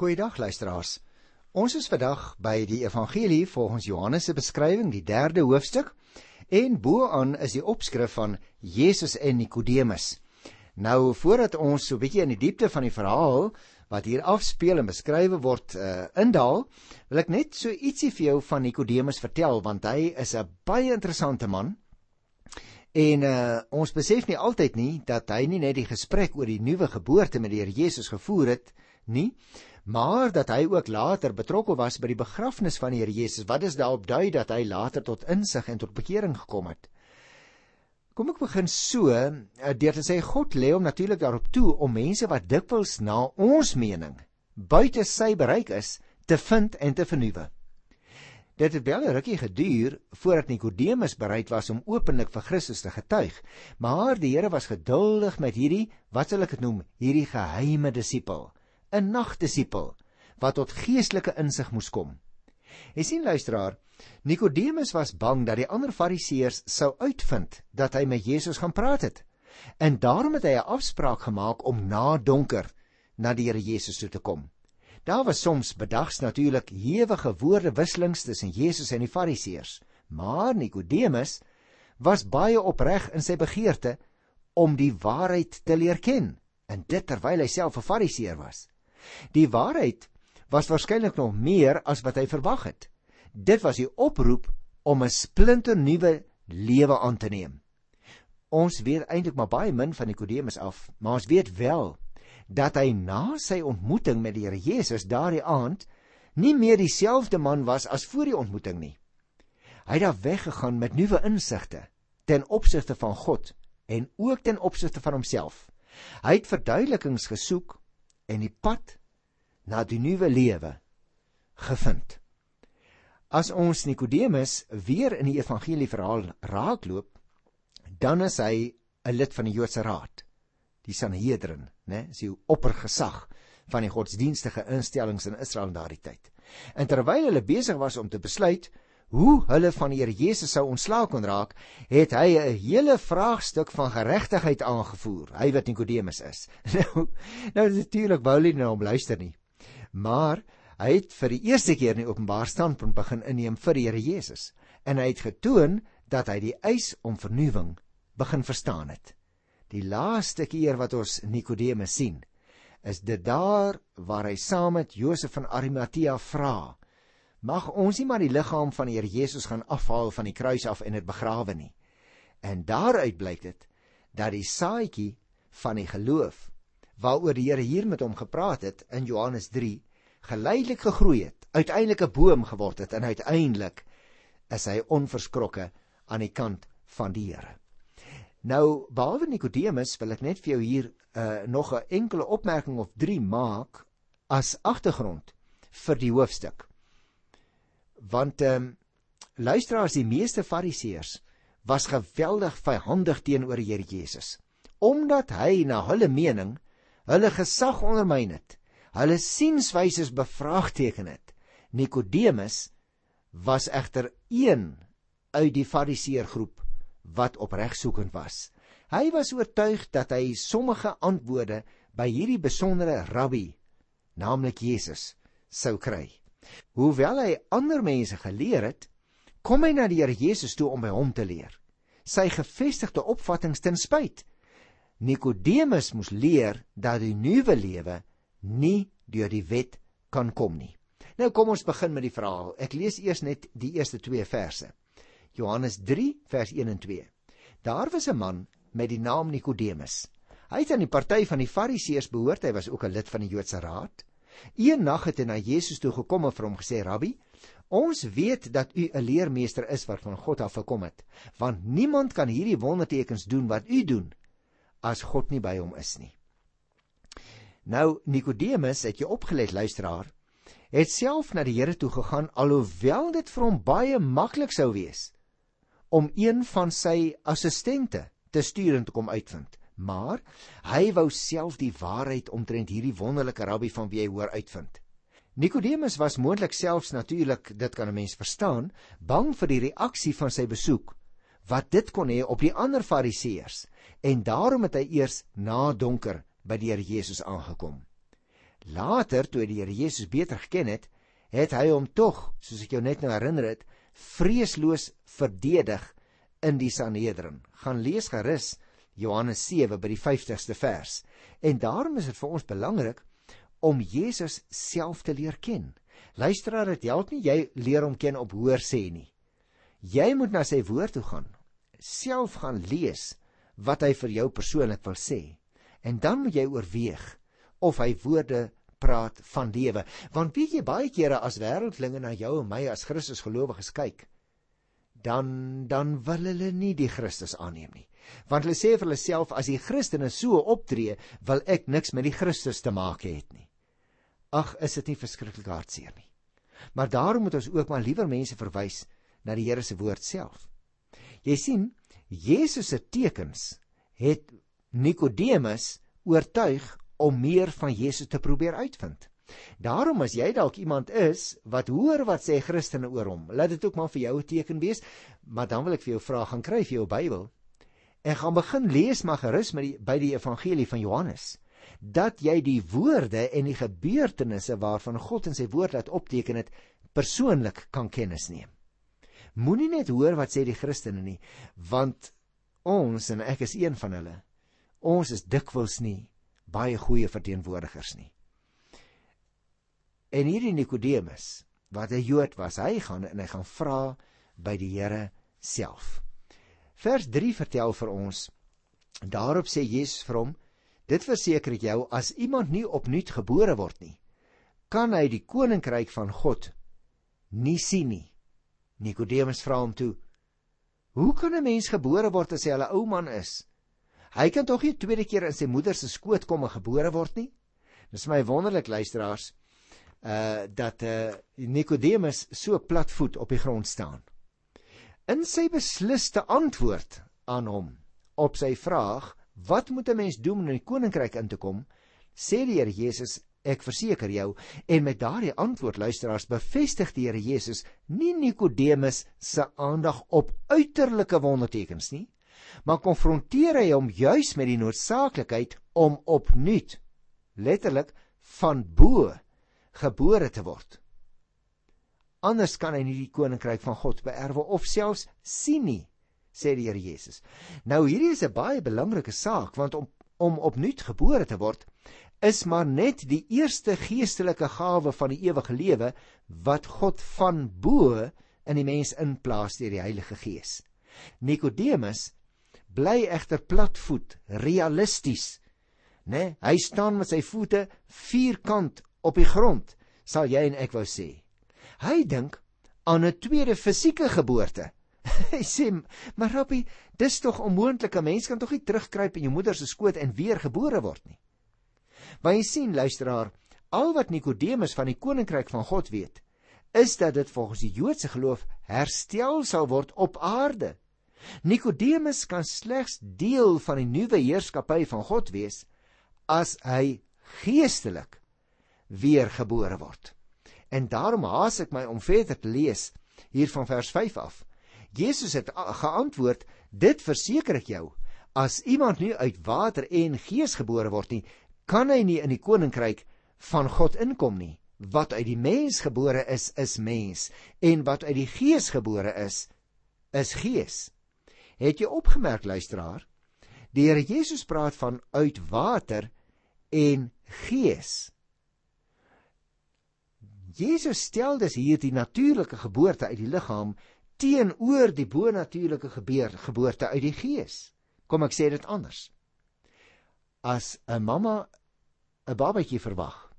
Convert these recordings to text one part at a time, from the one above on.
Goeiedag luisteraars. Ons is vandag by die Evangelie volgens Johannes se beskrywing, die 3de hoofstuk, en bo-aan is die opskrif van Jesus en Nikodemus. Nou voordat ons so 'n bietjie in die diepte van die verhaal wat hier afspeel en beskryf word uh, indaal, wil ek net so ietsie vir jou van Nikodemus vertel want hy is 'n baie interessante man. En uh, ons besef nie altyd nie dat hy nie net die gesprek oor die nuwe geboorte met die Here Jesus gevoer het nie, maar dat hy ook later betrokke was by die begrafnis van die Here Jesus. Wat is daarop dui dat hy later tot insig en tot bekering gekom het? Kom ek begin so eh, deur te sê God lê hom natuurlik daarop toe om mense wat dikwels na ons mening buite sy bereik is te vind en te vernuwe. Dit het wel 'n rukkie geduur voordat Nikodemus bereid was om openlik vir Christus te getuig, maar die Here was geduldig met hierdie, wat sal ek dit noem, hierdie geheime disipel. 'n nagdisipel wat tot geestelike insig moes kom. Jy sien luisteraar, Nikodemus was bang dat die ander Fariseërs sou uitvind dat hy met Jesus gaan praat het. En daarom het hy 'n afspraak gemaak om na donker na die Here Jesus toe te kom. Daar was soms bedags natuurlik hewige woordewisselings tussen Jesus en die Fariseërs, maar Nikodemus was baie opreg in sy begeerte om die waarheid te leer ken, en dit terwyl hy self 'n Fariseër was. Die waarheid was waarskynlik nog meer as wat hy verwag het. Dit was die oproep om 'n splinter nuwe lewe aan te neem. Ons weet eintlik maar baie min van Nikodemus af, maar ons weet wel dat hy na sy ontmoeting met die Here Jesus daardie aand nie meer dieselfde man was as voor die ontmoeting nie. Hy het daar weggegaan met nuwe insigte ten opsigte van God en ook ten opsigte van homself. Hy het verduidelikings gesoek en die pad na die nuwe lewe gevind. As ons Nikodemus weer in die evangelie verhaal raakloop, dan is hy 'n lid van die Joodse Raad, die Sanhedrin, né, is die oppergesag van die godsdienstige instellings in Israel in daardie tyd. En terwyl hulle besig was om te besluit hoe hulle van die Here Jesus sou ontslae kon raak, het hy 'n hele vraagstuk van geregtigheid aangevoer. Hy wat Nikodemus is. Nou, nou natuurlik wou hulle nie na hom luister nie. Maar hy het vir die eerste keer in die openbaar standpunt begin inneem vir die Here Jesus en hy het getoon dat hy die eis om vernuwing begin verstaan het. Die laaste keer wat ons Nikodemus sien, is dit daar waar hy saam met Josef van Arimatea vra mag ons nie maar die liggaam van die Here Jesus gaan afhaal van die kruis af en dit begrawe nie. En daaruit blyk dit dat die saadjie van die geloof waaroor die Here hier met hom gepraat het in Johannes 3 geleidelik gegroei het, uiteindelik 'n boom geword het en uiteindelik is hy onverskrokke aan die kant van die Here. Nou, behalwe Nikodemus wil ek net vir jou hier uh, nog 'n enkele opmerking of 3 maak as agtergrond vir die hoofstuk want ehm um, luisteraars die meeste fariseërs was geweldig vyhandig teenoor Here Jesus omdat hy na hulle mening hulle gesag ondermyn het hulle sienswyse bevraagteken het Nikodemus was egter een uit die fariseërgroep wat opregsoekend was. Hy was oortuig dat hy sommige antwoorde by hierdie besondere rabbi naamlik Jesus sou kry Hoewel hy ander mense geleer het, kom hy na die Here Jesus toe om by hom te leer. Sy gefestigde opvattinge ten spyt. Nikodemus moes leer dat die nuwe lewe nie deur die wet kan kom nie. Nou kom ons begin met die verhaal. Ek lees eers net die eerste 2 verse. Johannes 3 vers 1 en 2. Daar was 'n man met die naam Nikodemus. Hy het aan die party van die Fariseërs behoort. Hy was ook 'n lid van die Joodse Raad. Eendag het hy na Jesus toe gekom en vir hom gesê: "Rabbi, ons weet dat u 'n leermeester is wat van God af gekom het, want niemand kan hierdie wondertekens doen wat u doen as God nie by hom is nie." Nou Nikodemus, het jy opgelet luisteraar, het self na die Here toe gegaan alhoewel dit vir hom baie maklik sou wees om een van sy assistente te stuur en te kom uitvind maar hy wou self die waarheid omtrent hierdie wonderlike rabbi van wie hy hoor uitvind. Nikodemus was moontlik selfs natuurlik, dit kan 'n mens verstaan, bang vir die reaksie van sy besoek wat dit kon hê op die ander fariseërs en daarom het hy eers na donker by die Here Jesus aangekom. Later, toe hy die Here Jesus beter geken het, het hy hom tog, soos ek jou net nou herinner het, vreesloos verdedig in die Sanhedrin. Gaan lees gerus Johannes 7 by die 50ste vers. En daarom is dit vir ons belangrik om Jesus self te leer ken. Luisteraar, dit help nie jy leer hom ken op hoor sê nie. Jy moet na sy woord toe gaan, self gaan lees wat hy vir jou persoonlik wil sê. En dan moet jy oorweeg of hy woorde praat van lewe. Want weet jy baie kere as wêreldlinge na jou en my as Christus gelowiges kyk, dan dan wil hulle nie die Christus aanneem nie. Want hulle sê vir hulle self as die Christene so optree, wil ek niks met die Christus te maak hê nie. Ag, is dit nie verskriklik hartseer nie. Maar daarom moet ons ook maar liewer mense verwys na die Here se woord self. Jy sien, Jesus se tekens het Nikodemus oortuig om meer van Jesus te probeer uitvind. Daarom as jy dalk iemand is wat hoor wat sê Christene oor hom, laat dit ook maar vir jou 'n teken wees, maar dan wil ek vir jou vra gaan kry vir jou Bybel en gaan begin lees maar gerus met die by die evangelie van Johannes dat jy die woorde en die gebeurtenisse waarvan God in sy woord laat opteken het persoonlik kan kennis neem. Moenie net hoor wat sê die Christene nie, want ons en ek is een van hulle. Ons is dikwels nie baie goeie verteenwoordigers nie. En hierdie Nikodemus, wat 'n Jood was, hy gaan en hy gaan vra by die Here self. Vers 3 vertel vir ons daarop sê Jesus vir hom: "Dit verseker ek jou, as iemand nie opnuut gebore word nie, kan hy die koninkryk van God nie sien nie." Nikodemus vra hom toe: "Hoe kan 'n mens gebore word as hy 'n ou man is? Hy kan tog nie tweede keer in sy moeder se skoot kom en gebore word nie?" Dis my wonderlik luisteraars uh dat uh Nikodemus so platvoet op die grond staan. In sy besliste antwoord aan hom op sy vraag: "Wat moet 'n mens doen om in die koninkryk in te kom?" sê die Here Jesus: Ek verseker jou en met daardie antwoord luisteraars bevestig die Here Jesus nie Nikodemus se aandag op uiterlike wondertekens nie, maar konfronteer hy hom juis met die noodsaaklikheid om opnuut letterlik van bo gebore te word. Anders kan hy nie die koninkryk van God beerwe of selfs sien nie, sê die Here Jesus. Nou hierdie is 'n baie belangrike saak want om om opnuut gebore te word is maar net die eerste geestelike gawe van die ewige lewe wat God van bo in die mens inplaas deur die Heilige Gees. Nikodemus bly egter platvoet, realisties. Né? Nee, hy staan met sy voete vierkant op die grond, sal jy en ek wou sê. Hy dink aan 'n tweede fisieke geboorte. hy sê, "Maar Rabbi, dis tog onmoontlik. 'n Mens kan tog nie terugkruip in jou moeder se skoot en weer gebore word nie." Maar jy sien luisteraar, al wat Nikodemus van die koninkryk van God weet, is dat dit volgens die Joodse geloof herstel sal word op aarde. Nikodemus kan slegs deel van die nuwe heerskappy van God wees as hy geestelik weergebore word. En daarom haas ek my om verder te lees hier van vers 5 af. Jesus het geantwoord: "Dit verseker ek jou, as iemand nie uit water en gees gebore word nie, kan hy nie in die koninkryk van God inkom nie. Wat uit die mens gebore is, is mens en wat uit die gees gebore is, is gees. Het jy opgemerk luisteraar? Die Here Jesus praat van uit water en gees. Jesus stel dus hier die natuurlike geboorte uit die liggaam teenoor die bonatuurlike geboorte uit die gees. Kom ek sê dit anders. As 'n mamma 'n babatjie verwag.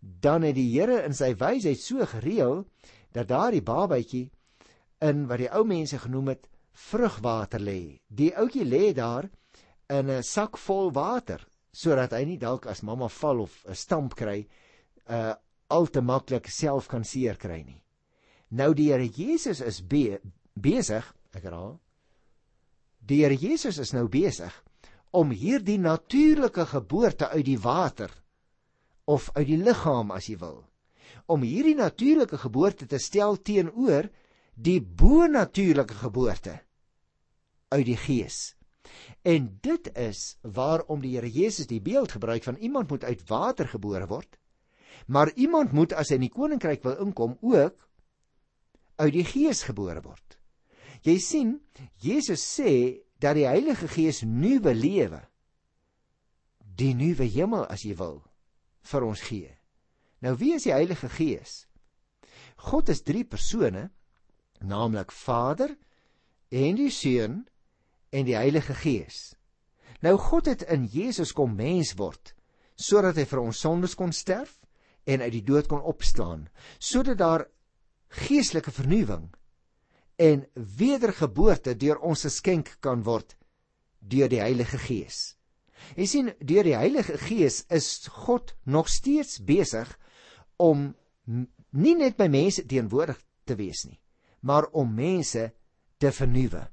Dan het die Here in sy wysheid so gereël dat daardie babatjie in wat die ou mense genoem het vrugwater lê. Die ouetjie lê daar in 'n sak vol water sodat hy nie dalk as mamma val of 'n stamp kry, uh al te maklik self kan seer kry nie. Nou die Here Jesus is be besig, ek herhaal. Die Here Jesus is nou besig om hierdie natuurlike geboorte uit die water of uit die liggaam as jy wil om hierdie natuurlike geboorte te stel teenoor die bonatuurlike geboorte uit die gees En dit is waarom die Here Jesus die beeld gebruik van iemand moet uit water gebore word. Maar iemand moet as hy in die koninkryk wil inkom ook uit die Gees gebore word. Jy sien, Jesus sê dat die Heilige Gees nuwe lewe die nuwe hemel as jy wil vir ons gee. Nou wie is die Heilige Gees? God is drie persone, naamlik Vader en die Seun en die Heilige Gees. Nou God het in Jesus kom mens word sodat hy vir ons sondes kon sterf en uit die dood kon opstaan, sodat daar geestelike vernuwing en wedergeboorte deur ons geskenk kan word deur die Heilige Gees. Jy sien, deur die Heilige Gees is God nog steeds besig om nie net by mense teenwoordig te wees nie, maar om mense te vernuwe.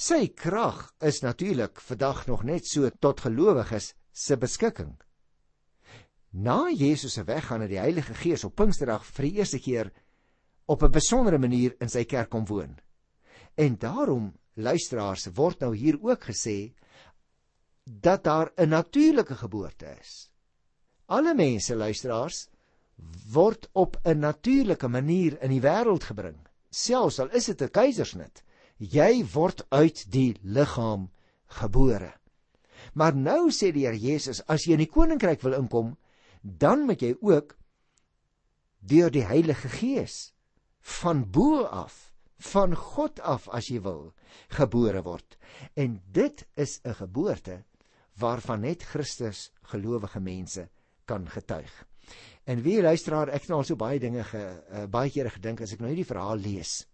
Sy krag is natuurlik vandag nog net so tot gelowiges se beskikking. Na Jesus se weggaan het die Heilige Gees op Pinksterdag vir die eerste keer op 'n besondere manier in sy kerk kom woon. En daarom, luisteraars, word nou hier ook gesê dat daar 'n natuurlike geboorte is. Alle mense, luisteraars, word op 'n natuurlike manier in die wêreld gebring. Selfs al is dit 'n keisersnit, jy word uit die liggaam gebore. Maar nou sê die Here Jesus, as jy in die koninkryk wil inkom, dan moet jy ook deur die Heilige Gees van bo af, van God af as jy wil, gebore word. En dit is 'n geboorte waarvan net Christus gelowige mense kan getuig. En wie luisteraar, ek het nou al so baie dinge ge, uh, baie kere gedink as ek nou hierdie verhaal lees.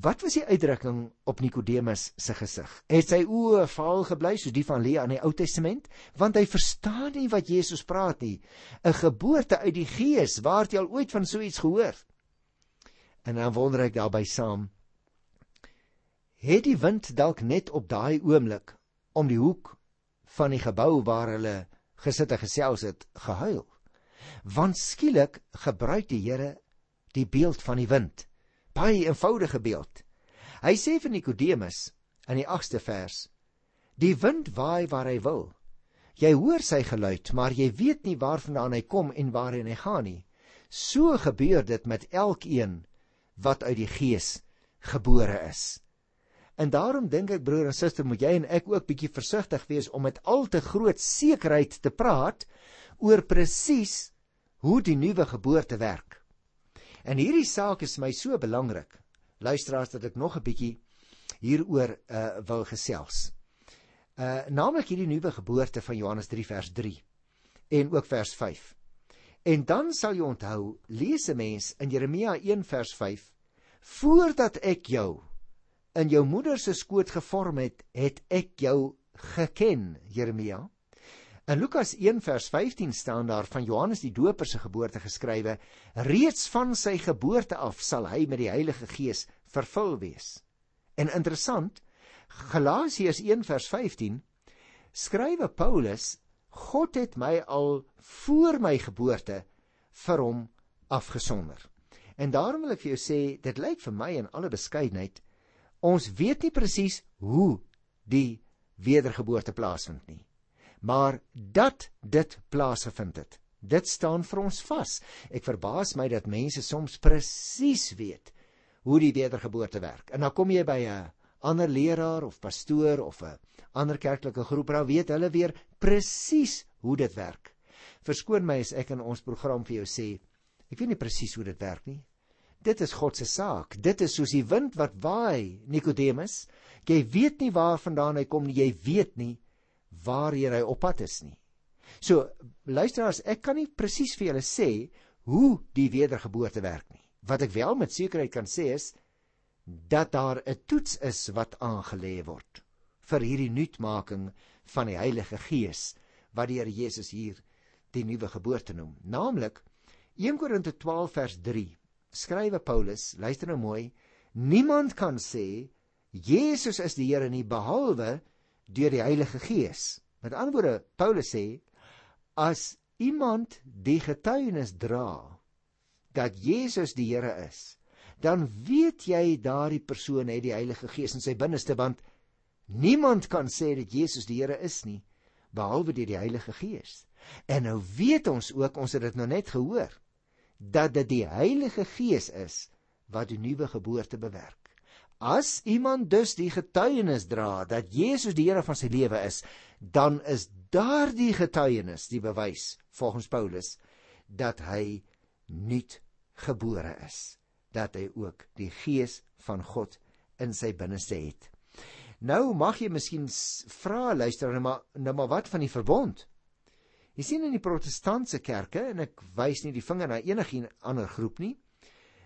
Wat was die uitdrukking op Nikodemus se gesig? Het sy oë vaal gebly soos die van Lia in die Ou Testament, want hy verstaan nie wat Jesus praat nie. 'n Geboorte uit die Gees, waar het jy al ooit van so iets gehoor? En dan wonder ek daarby saam, het die wind dalk net op daai oomblik om die hoek van die gebou waar hulle gesit en gesels het gehuil. Want skielik gebruik die Here die beeld van die wind. Baie eenvoudige beeld. Hy sê vir Nikodemus in die 8ste vers: Die wind waai waar hy wil. Jy hoor sy geluid, maar jy weet nie waarvandaan hy kom en waarheen hy gaan nie. So gebeur dit met elkeen wat uit die Gees gebore is. En daarom dink ek broer en suster, moet jy en ek ook bietjie versigtig wees om met al te groot sekerheid te praat oor presies hoe die nuwe geboorte werk. En hierdie saak is my so belangrik. Luisteraars dat ek nog 'n bietjie hieroor uh wil gesels. Uh naamlik hierdie nuwe geboorte van Johannes 3 vers 3 en ook vers 5. En dan sal jy onthou, lees 'n mens in Jeremia 1 vers 5, voordat ek jou in jou moeder se skoot gevorm het, het ek jou geken, Jeremia. In Lukas 1 vers 15 staan daar van Johannes die Doper se geboorte geskrywe: Reeds van sy geboorte af sal hy met die Heilige Gees vervul wees. En interessant, Galasiërs 1 vers 15 skrywe Paulus: God het my al voor my geboorte vir hom afgesonder. En daarom wil ek vir jou sê, dit lyk vir my in alle beskeidenheid Ons weet nie presies hoe die wedergeboorte plaasvind nie. Maar dat dit plaasgevind het, dit staan vir ons vas. Ek verbaas my dat mense soms presies weet hoe die wedergeboorte werk. En dan kom jy by 'n ander leraar of pastoor of 'n ander kerklike groep, dan weet hulle weer presies hoe dit werk. Verskoon my as ek in ons program vir jou sê, ek weet nie presies hoe dit werk nie. Dit is God se saak. Dit is soos die wind wat waai, Nikodemus. Jy weet nie waarvandaan hy kom nie. Jy weet nie waarheen hy op pad is nie. So, luisteraars, ek kan nie presies vir julle sê hoe die wedergeboorte werk nie. Wat ek wel met sekerheid kan sê is dat daar 'n toets is wat aangelê word vir hierdie nuutmaking van die Heilige Gees wat die Here Jesus hier die nuwe geboorte noem. Naamlik 1 Korinte 12 vers 3 skrywe Paulus, luister nou mooi, niemand kan sê Jesus is die Here nie behalwe deur die Heilige Gees. Met ander woorde, Paulus sê as iemand die getuienis dra dat Jesus die Here is, dan weet jy daardie persoon het die Heilige Gees in sy binneste want Niemand kan sê dat Jesus die Here is nie behalwe deur die Heilige Gees. En nou weet ons ook, ons het dit nou net gehoor, dat dit die Heilige Gees is wat die nuwe geboorte bewerk. As iemand dus die getuienis dra dat Jesus die Here van sy lewe is, dan is daardie getuienis die bewys volgens Paulus dat hy nuut gebore is, dat hy ook die gees van God in sy binneste het. Nou mag jy miskien vra luister nou maar nou maar wat van die verbond? Jy sien in die protestantse kerke en ek wys nie die vinger na enige ander groep nie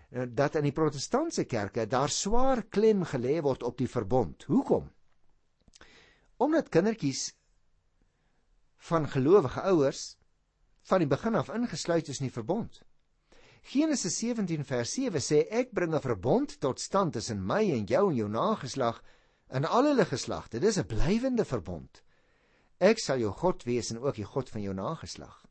dat in die protestantse kerke daar swaar klem gelê word op die verbond. Hoekom? Omdat kindertjies van gelowige ouers van die begin af ingesluit is in die verbond. Genesis 17 vers 7 sê ek bring 'n verbond tot stand tussen my en jou en jou nageslag in al hulle geslagte. Dis 'n blywende verbond. Ek sal jou God wees en ook die God van jou nageslag.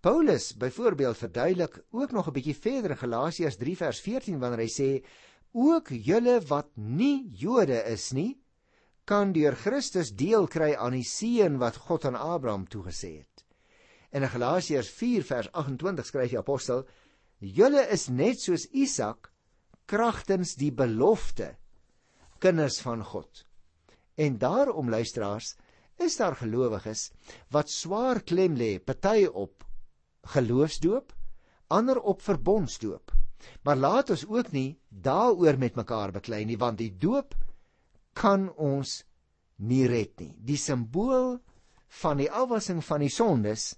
Paulus byvoorbeeld verduidelik ook nog 'n bietjie verder in Galasiërs 3 vers 14 wanneer hy sê ook julle wat nie Jode is nie kan deur Christus deel kry aan die seën wat God aan Abraham toegesê het. En in Galasiërs 4 vers 28 skryf die apostel: Julle is net soos Isak kragtens die belofte kinders van God. En daarom luisteraars, is daar gelowiges wat swaar klem lê, party op geloofsdoop, ander op verbondsdoop. Maar laat ons ook nie daaroor met mekaar beklei nie, want die doop kan ons nie red nie. Die simbool van die afwassing van die sondes,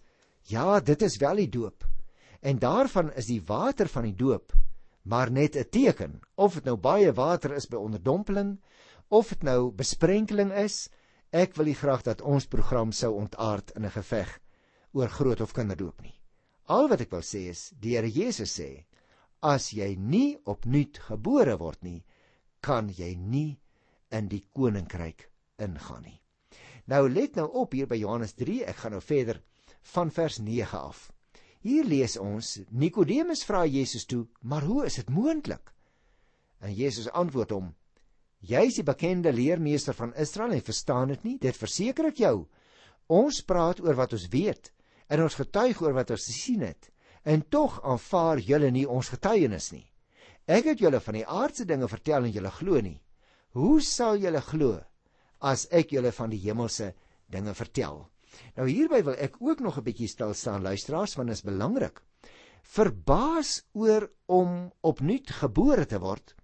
ja, dit is wel die doop. En daarvan is die water van die doop maar net 'n teken of dit nou baie water is by onderdompeling of dit nou besprenkeling is ek wil graag dat ons program sou ontaard in 'n geveg oor groot of kinderdoop nie al wat ek wil sê is die Here Jesus sê as jy nie opnuut gebore word nie kan jy nie in die koninkryk ingaan nie nou let nou op hier by Johannes 3 ek gaan nou verder van vers 9 af Hier lees ons Nikodemus vra Jesus toe, "Maar hoe is dit moontlik?" En Jesus antwoord hom, "Jy is die bekende leermeester van Israel en verstaan dit nie? Dit verseker ek jou. Ons praat oor wat ons weet en ons getuig oor wat ons gesien het, en tog aanvaar julle nie ons getuienis nie. Ek het julle van die aardse dinge vertel en julle glo nie. Hoe sal julle glo as ek julle van die hemelse dinge vertel?" Nou hierby wil ek ook nog 'n bietjie stil staan luisteraars want dit is belangrik. Verbaas oor om opnuut gebore te word,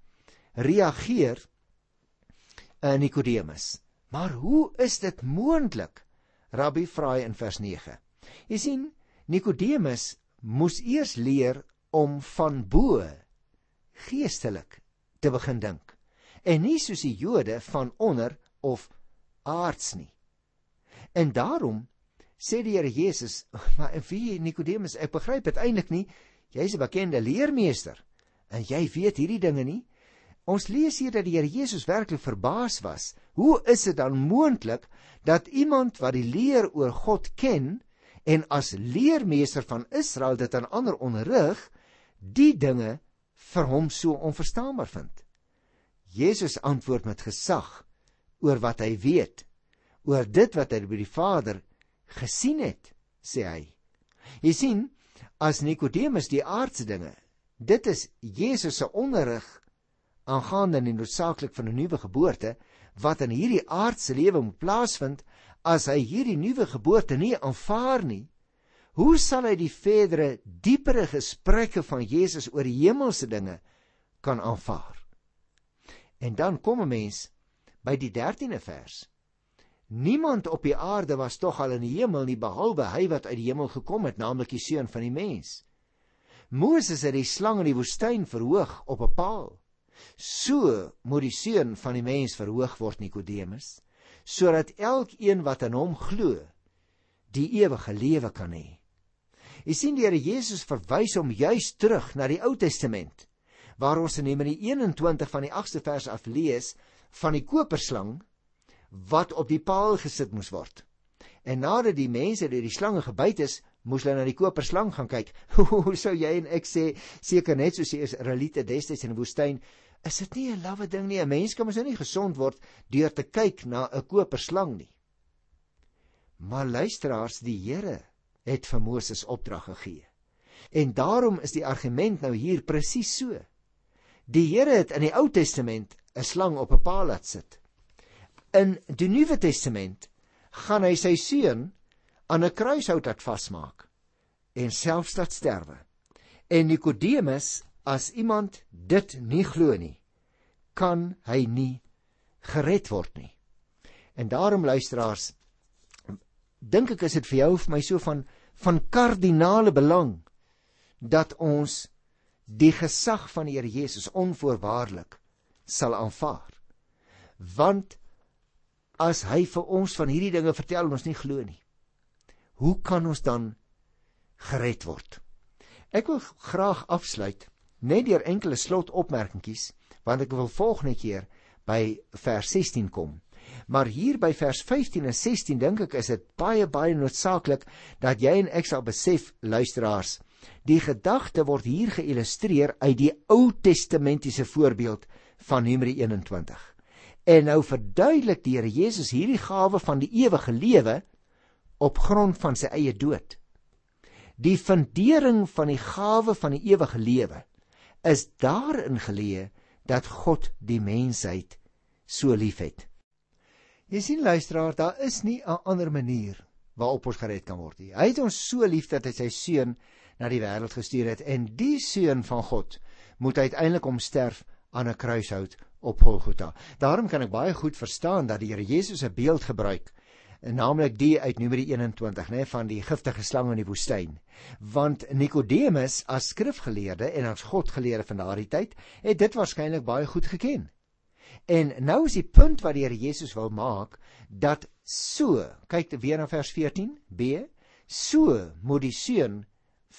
reageer uh, Nikodemus. Maar hoe is dit moontlik? Rabbi vra in vers 9. Jy sien, Nikodemus moes eers leer om van bo geestelik te begin dink en nie soos die Jode van onder of aards nie. En daarom sê die Here Jesus, maar wie Nikodemus, ek begryp dit eintlik nie. Jy's 'n bekende leermeester en jy weet hierdie dinge nie. Ons lees hier dat die Here Jesus werklik verbaas was. Hoe is dit dan moontlik dat iemand wat die leer oor God ken en as leermeester van Israel dit aan ander onderrig, die dinge vir hom so onverstaanbaar vind? Jesus antwoord met gesag oor wat hy weet oor dit wat hy by die Vader gesien het, sê hy. Jy sien, as Nikodemus die aardse dinge, dit is Jesus se onderrig aangaande die noodsaaklik van 'n nuwe geboorte wat in hierdie aardse lewe moet plaasvind, as hy hierdie nuwe geboorte nie aanvaar nie, hoe sal hy die verdere diepere gesprekke van Jesus oor die hemelse dinge kan aanvaar? En dan kom 'n mens by die 13de vers. Niemand op die aarde was tog al in die hemel nie behalwe hy wat uit die hemel gekom het, naamlik die seun van die mens. Moses het die slang in die woestyn verhoog op 'n paal. So moet die seun van die mens verhoog word, Nikodemus, sodat elkeen wat aan hom glo, die ewige lewe kan hê. Jy sien die Here Jesus verwys hom juis terug na die Ou Testament, waar ons in Numeri 21 van die 8ste vers af lees van die koperslang wat op die paal gesit moes word. En nadat die mense deur die slange gebyt is, moes hulle na die koperslang gaan kyk. Hoe sou jy en ek sê seker net soos die Israeliete destyds in die woestyn Is dit nie 'n lawwe ding nie? 'n Mens kan mos nou nie gesond word deur te kyk na 'n koperslang nie. Maar luisteraars, die Here het vir Moses opdrag gegee. En daarom is die argument nou hier presies so. Die Here het in die Ou Testament 'n slang op 'n paal laat sit. In die Nuwe Testament gaan hy sy seun aan 'n kruishout laat vasmaak en selfs laat sterwe. En Nikodemus, as iemand dit nie glo nie, kan hy nie gered word nie. En daarom luisteraars, dink ek is dit vir jou of my so van van kardinale belang dat ons die gesag van die Here Jesus onvoorwaardelik sal aanvaar. Want as hy vir ons van hierdie dinge vertel en ons nie glo nie, hoe kan ons dan gered word? Ek wil graag afsluit net deur enkele slotopmerkingies want ek wil volgende keer by vers 16 kom. Maar hier by vers 15 en 16 dink ek is dit baie baie noodsaaklik dat jy en ek sal besef luisteraars, die gedagte word hier geillustreer uit die Ou Testamentiese voorbeeld van Numeri 21. En nou verduidelik die Here Jesus hierdie gawe van die ewige lewe op grond van sy eie dood. Die fundering van die gawe van die ewige lewe is daarin geleë dat God die mensheid so liefhet. Jy sien luisteraar, daar is nie 'n ander manier waarop ons gered kan word nie. Hy het ons so lief dat hy sy seun na die wêreld gestuur het en die seun van God moet uiteindelik omsterf aan 'n kruishout op Golgotha. Daarom kan ek baie goed verstaan dat die Here Jesus 'n beeld gebruik, naamlik die uit Numeri 21, nê, van die giftige slang in die woestyn. Want Nikodemus as skrifgeleerde en as Godgeleerde van daardie tyd, het dit waarskynlik baie goed geken. En nou is die punt wat die Here Jesus wil maak dat so, kyk weer na vers 14b, so moet die seun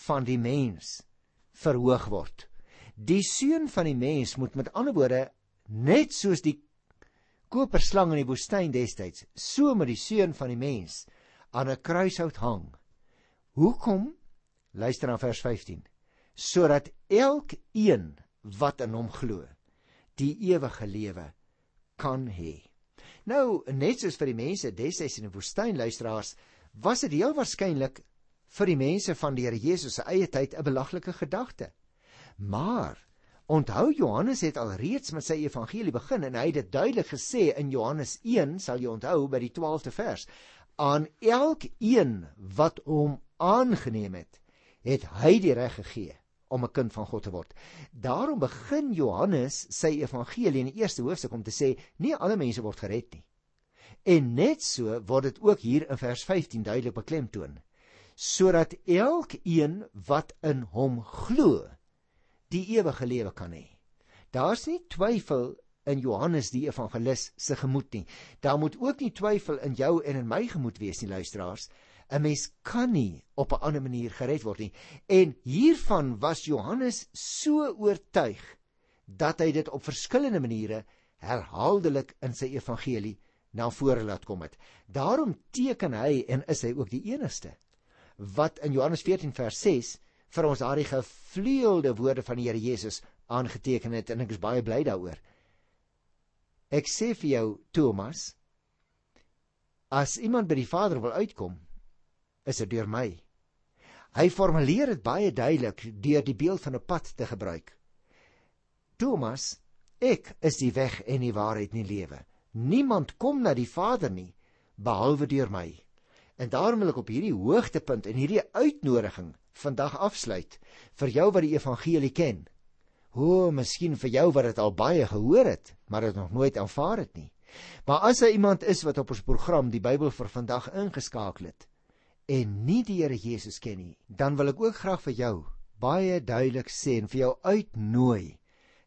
van die mens verhoog word. Die seun van die mens moet met ander woorde net soos die koperslang in die woestyn destyds, so moet die seun van die mens aan 'n kruishout hang. Hoekom? Luister na vers 15. Sodat elkeen wat in hom glo, die ewige lewe kan hê. Nou, net soos vir die mense destyds in die woestyn luisteraars, was dit heel waarskynlik vir die mense van die Here Jesus se eie tyd 'n belaglike gedagte. Maar onthou Johannes het al reeds met sy evangelie begin en hy het dit duidelik gesê in Johannes 1, sal jy onthou by die 12de vers, aan elkeen wat hom aangeneem het, het hy die reg gegee om 'n kind van God te word. Daarom begin Johannes sy evangelie in die eerste hoofstuk om te sê nie alle mense word gered nie. En net so word dit ook hier in vers 15 duidelik beklemtoon sodat elkeen wat in hom glo die ewige lewe kan hê. Daar's nie twyfel in Johannes die evangelis se gemoed nie. Daar moet ook nie twyfel in jou en in my gemoed wees nie luisteraars 'n mens kan nie op 'n ander manier gered word nie. En hiervan was Johannes so oortuig dat hy dit op verskillende maniere herhaaldelik in sy evangelie na vore laat kom het. Daarom teken hy en is hy ook die enigste wat in Johannes 14 vers 6 vir ons daardie gevleelde woorde van die Here Jesus aangeteken het en ek is baie bly daaroor. Ek sê vir jou Thomas, as iemand by die Vader wil uitkom, is dit deur my. Hy formuleer dit baie duidelik deur die beeld van 'n pad te gebruik. Thomas, ek is die weg en die waarheid en die lewe. Niemand kom na die Vader nie behalwe deur my. En daarom wil ek op hierdie hoogtepunt en hierdie uitnodiging vandag afsluit vir jou wat die evangelie ken. Hoe miskien vir jou wat dit al baie gehoor het, maar dit nog nooit aanvaar het nie. Maar as daar iemand is wat op ons program die Bybel vir vandag ingeskakel het, en nie die Here Jesus ken nie, dan wil ek ook graag vir jou baie duidelik sê en vir jou uitnooi.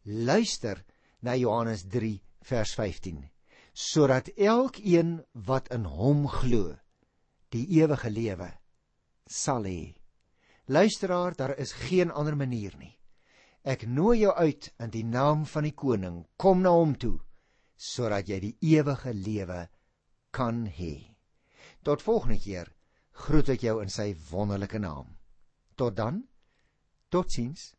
Luister na Johannes 3 vers 15 sodat elkeen wat in hom glo die ewige lewe sal hê. Luisteraar, daar is geen ander manier nie. Ek nooi jou uit in die naam van die koning, kom na hom toe sodat jy die ewige lewe kan hê. Tot volgende keer groet ek jou in sy wonderlike naam. Tot dan. Totsiens.